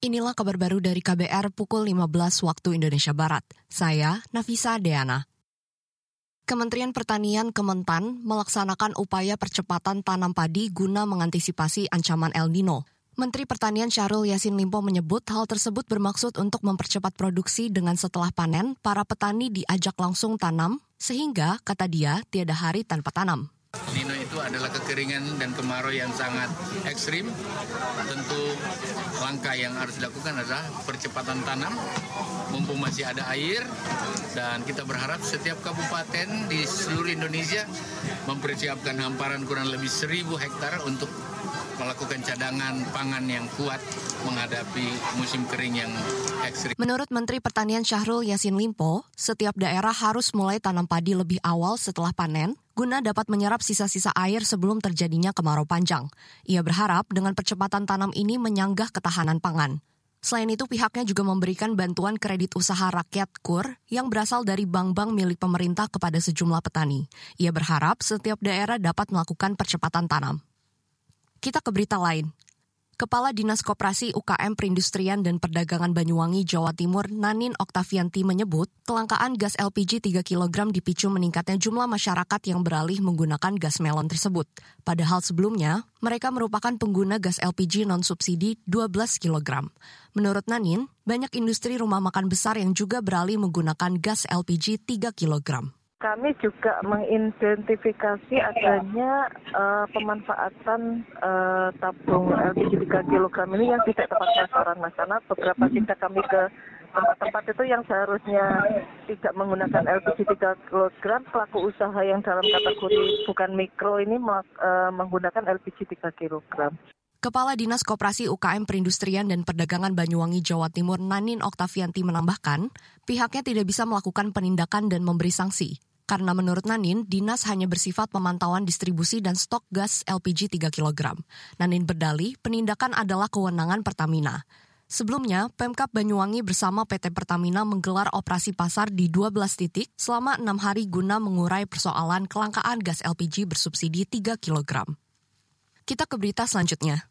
Inilah kabar baru dari KBR pukul 15 waktu Indonesia Barat. Saya Nafisa Deana. Kementerian Pertanian Kementan melaksanakan upaya percepatan tanam padi guna mengantisipasi ancaman El Nino. Menteri Pertanian Syahrul Yasin Limpo menyebut hal tersebut bermaksud untuk mempercepat produksi dengan setelah panen, para petani diajak langsung tanam, sehingga, kata dia, tiada hari tanpa tanam. Nino itu adalah kekeringan dan kemarau yang sangat ekstrim. Tentu langkah yang harus dilakukan adalah percepatan tanam, mumpung masih ada air, dan kita berharap setiap kabupaten di seluruh Indonesia mempersiapkan hamparan kurang lebih seribu hektar untuk melakukan cadangan pangan yang kuat menghadapi musim kering yang ekstrim. Menurut Menteri Pertanian Syahrul Yasin Limpo, setiap daerah harus mulai tanam padi lebih awal setelah panen guna dapat menyerap sisa-sisa air sebelum terjadinya kemarau panjang. Ia berharap dengan percepatan tanam ini menyanggah ketahanan pangan. Selain itu, pihaknya juga memberikan bantuan kredit usaha rakyat KUR yang berasal dari bank-bank milik pemerintah kepada sejumlah petani. Ia berharap setiap daerah dapat melakukan percepatan tanam. Kita ke berita lain. Kepala Dinas Koperasi UKM Perindustrian dan Perdagangan Banyuwangi, Jawa Timur, Nanin Oktavianti menyebut, kelangkaan gas LPG 3 kg dipicu meningkatnya jumlah masyarakat yang beralih menggunakan gas melon tersebut. Padahal sebelumnya, mereka merupakan pengguna gas LPG non-subsidi 12 kg. Menurut Nanin, banyak industri rumah makan besar yang juga beralih menggunakan gas LPG 3 kg. Kami juga mengidentifikasi adanya uh, pemanfaatan uh, tabung LPG 3 kg ini yang tidak tepat sasaran Mas. Karena beberapa kita kami ke tempat-tempat itu yang seharusnya tidak menggunakan LPG 3 kg, pelaku usaha yang dalam kategori bukan mikro ini uh, menggunakan LPG 3 kg. Kepala Dinas Koperasi UKM Perindustrian dan Perdagangan Banyuwangi Jawa Timur Nanin Oktavianti menambahkan, pihaknya tidak bisa melakukan penindakan dan memberi sanksi. Karena menurut Nanin, dinas hanya bersifat pemantauan distribusi dan stok gas LPG 3 kg. Nanin berdalih, penindakan adalah kewenangan Pertamina. Sebelumnya, Pemkap Banyuwangi bersama PT Pertamina menggelar operasi pasar di 12 titik selama enam hari guna mengurai persoalan kelangkaan gas LPG bersubsidi 3 kg. Kita ke berita selanjutnya.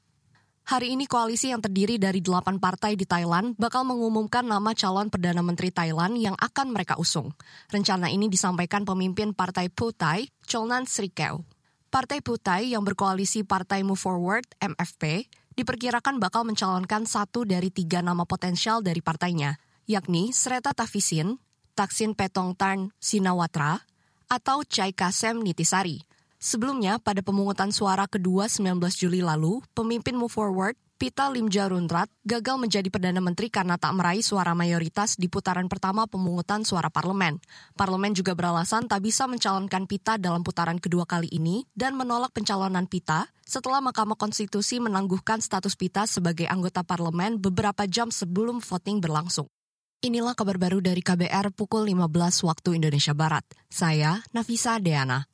Hari ini koalisi yang terdiri dari delapan partai di Thailand bakal mengumumkan nama calon Perdana Menteri Thailand yang akan mereka usung. Rencana ini disampaikan pemimpin Partai Putai, Cholnan Srikeu. Partai Putai yang berkoalisi Partai Move Forward, MFP, diperkirakan bakal mencalonkan satu dari tiga nama potensial dari partainya, yakni Sreta Tavisin, Taksin Petong Tarn Sinawatra, atau Chai Kasem Nitisari. Sebelumnya, pada pemungutan suara kedua 19 Juli lalu, pemimpin Move Forward, Pita Limjaruntrat, gagal menjadi Perdana Menteri karena tak meraih suara mayoritas di putaran pertama pemungutan suara parlemen. Parlemen juga beralasan tak bisa mencalonkan Pita dalam putaran kedua kali ini dan menolak pencalonan Pita setelah Mahkamah Konstitusi menangguhkan status Pita sebagai anggota parlemen beberapa jam sebelum voting berlangsung. Inilah kabar baru dari KBR pukul 15 waktu Indonesia Barat. Saya Nafisa Deana.